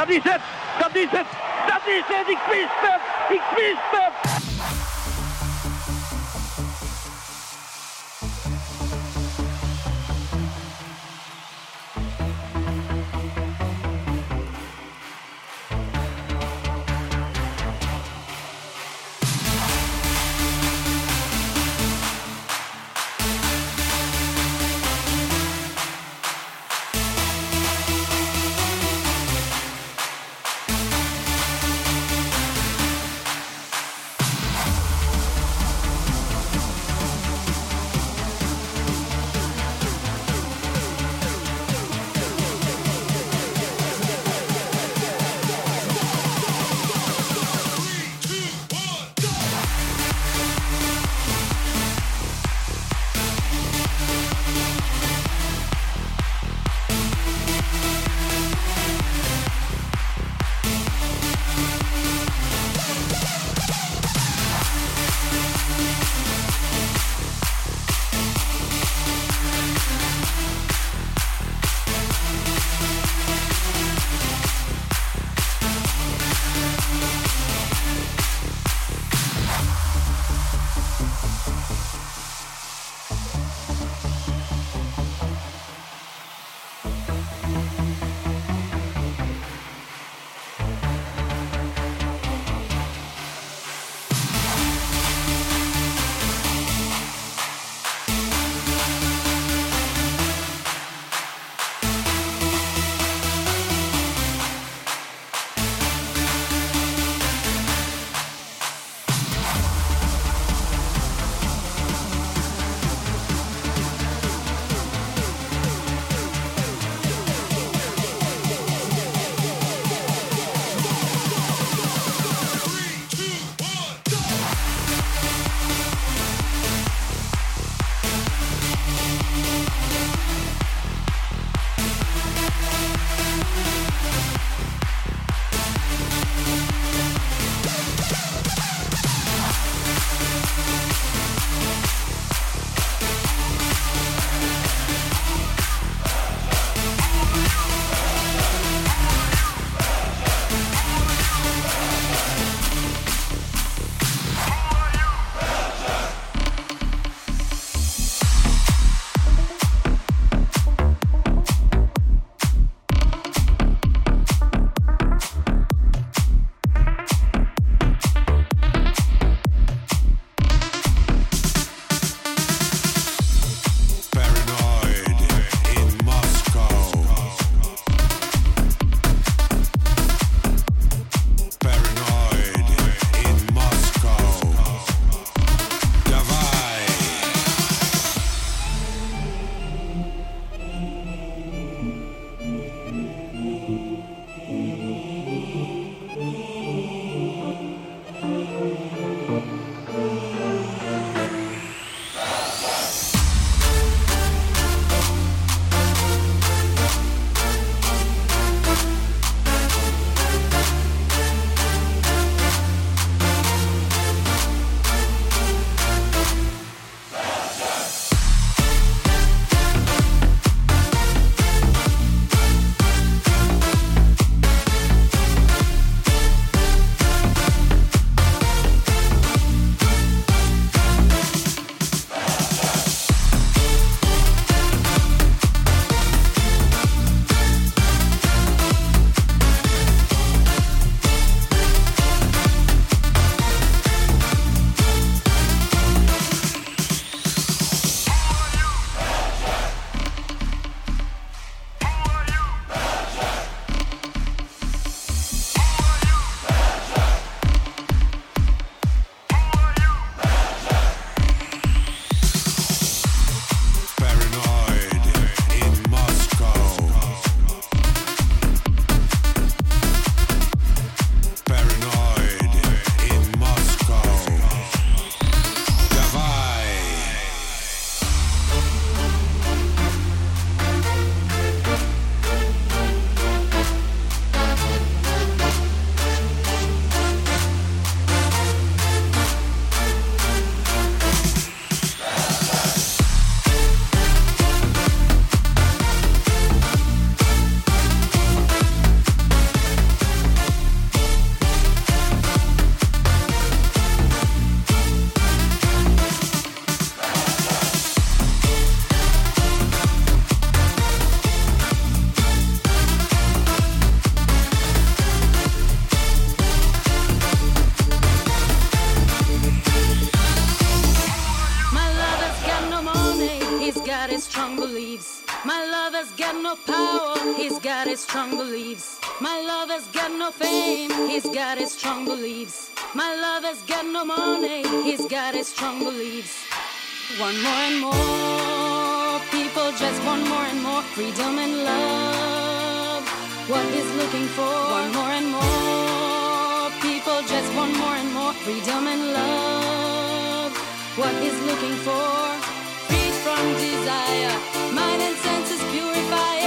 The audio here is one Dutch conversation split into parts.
Dat is het! Dat is het! Dat is het! Ik wist het! Ik wist het! want more and more. People just want more and more freedom and love. What is looking for? Want more and more. People just want more and more freedom and love. What is looking for? Freed from desire, mind and senses purified.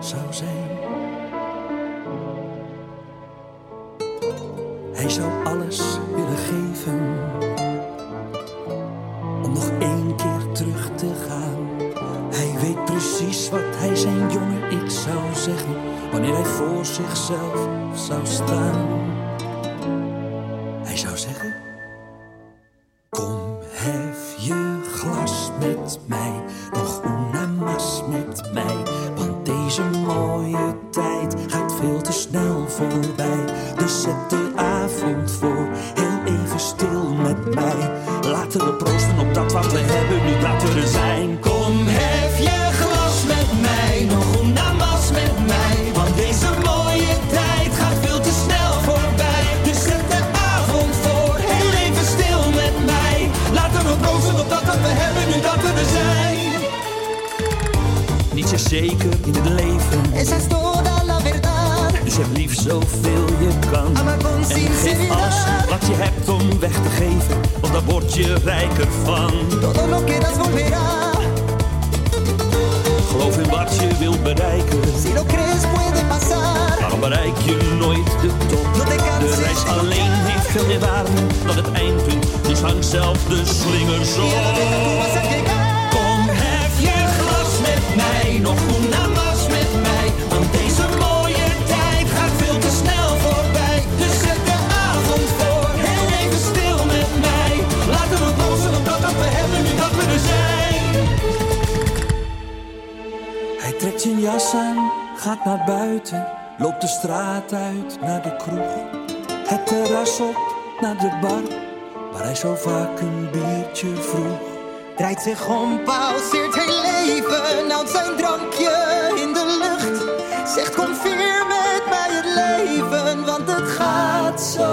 zou zijn. Hij zou alles willen geven om nog één keer terug te gaan. Hij weet precies wat hij zijn jongen ik zou zeggen wanneer hij voor zichzelf zou staan. so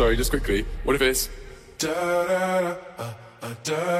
sorry, just quickly. What if it's. Da, da, da,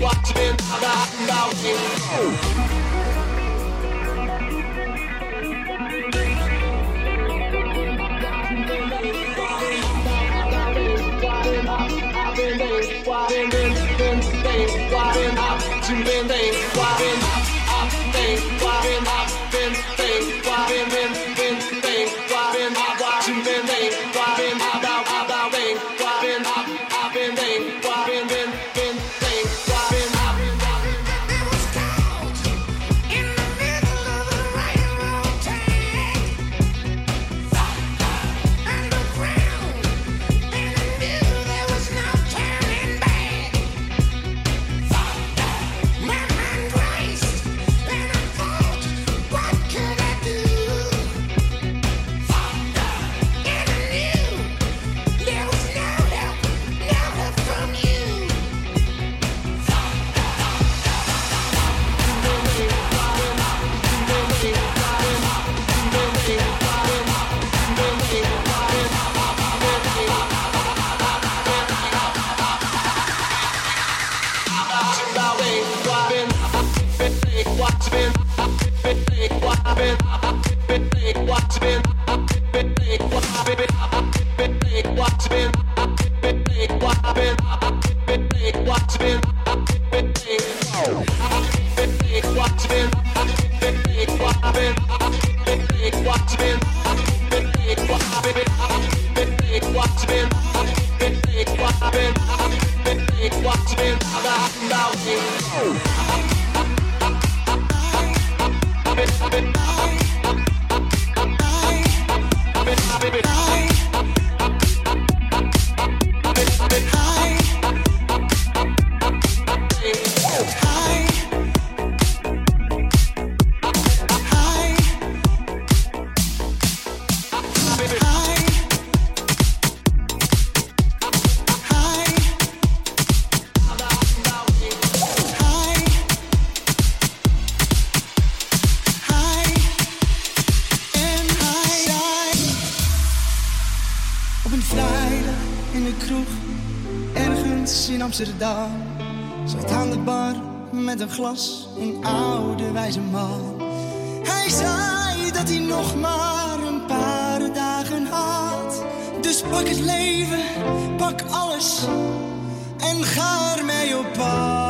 Watch me, glas een oude wijze man. Hij zei dat hij nog maar een paar dagen had. Dus pak het leven, pak alles en ga ermee op pad.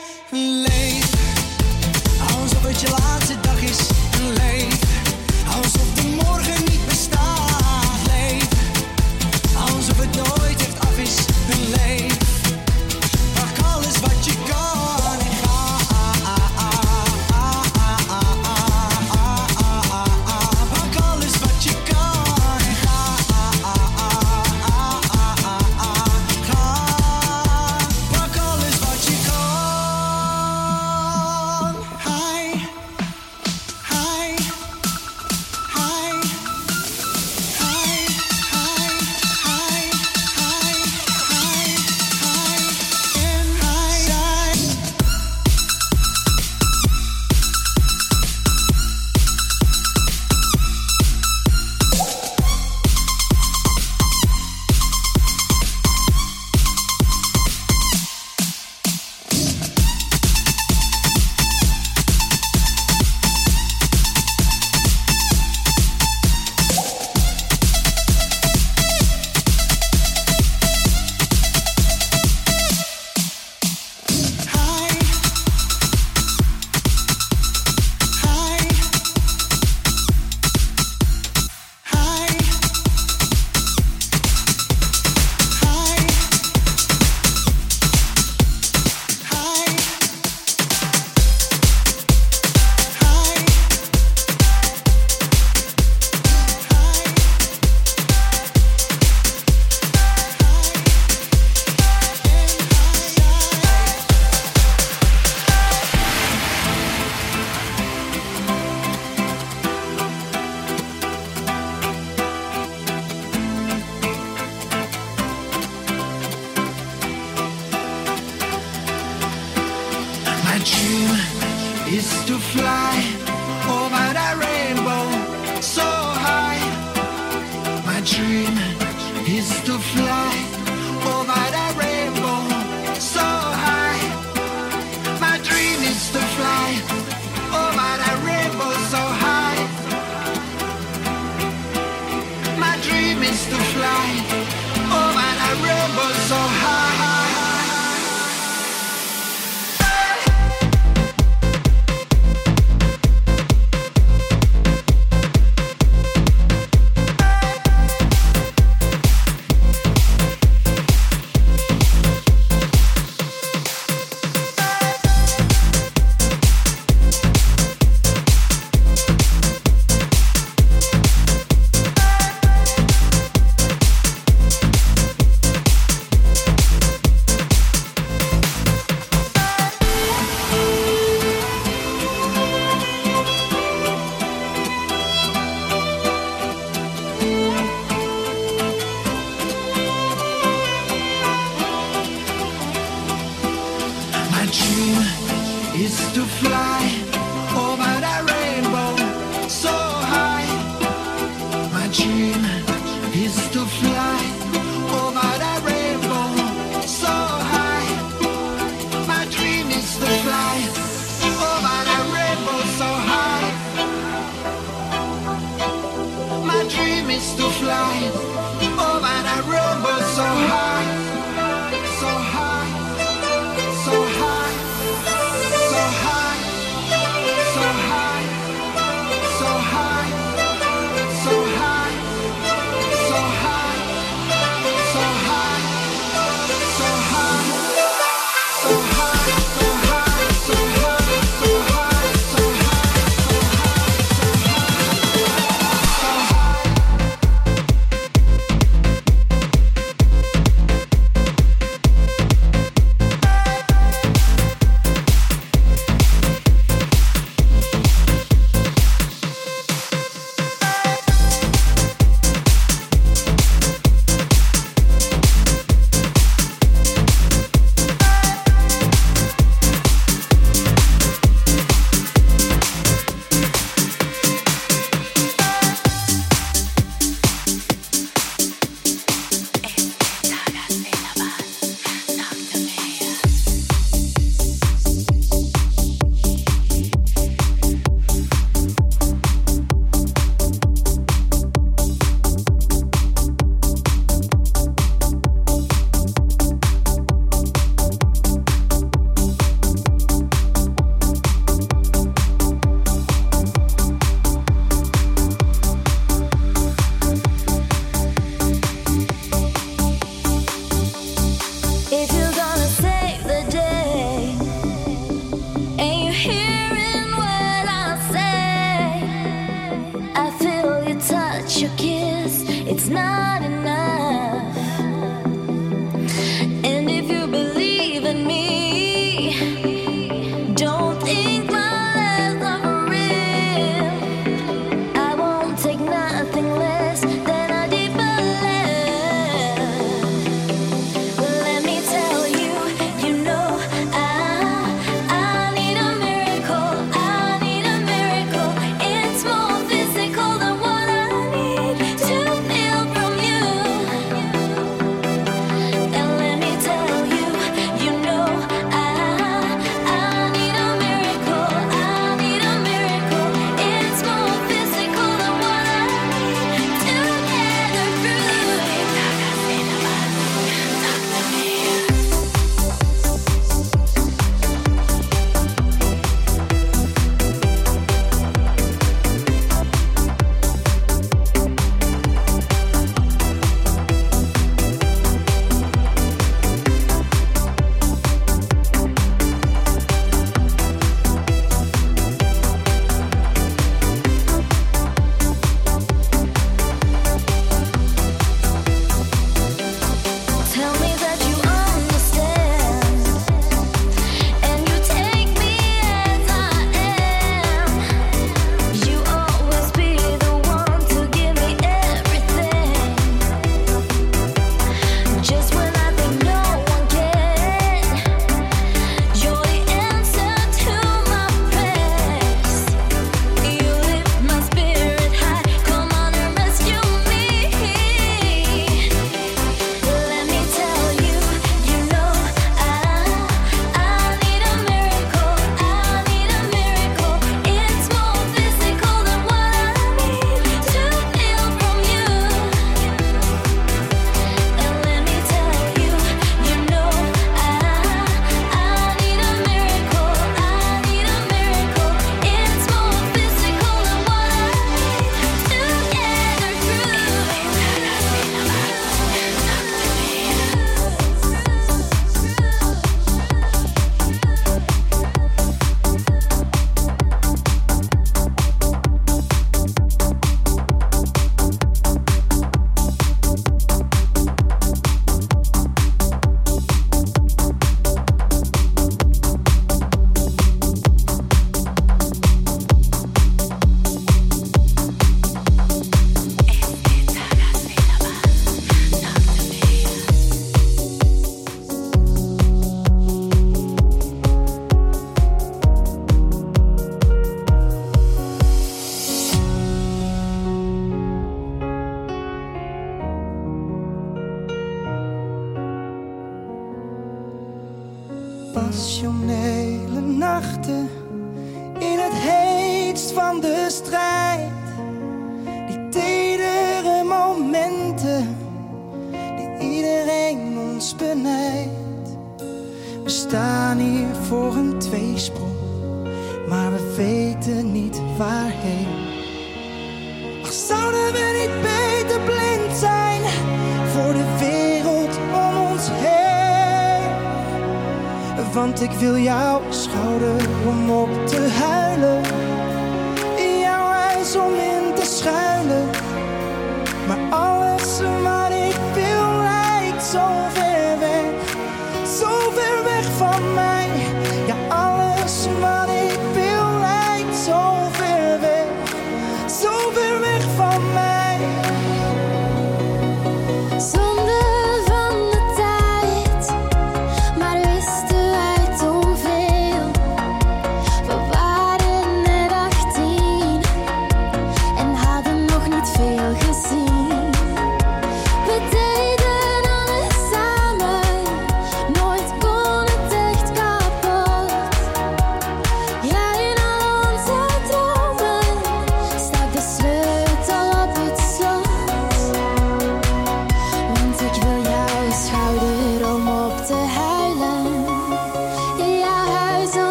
to fly.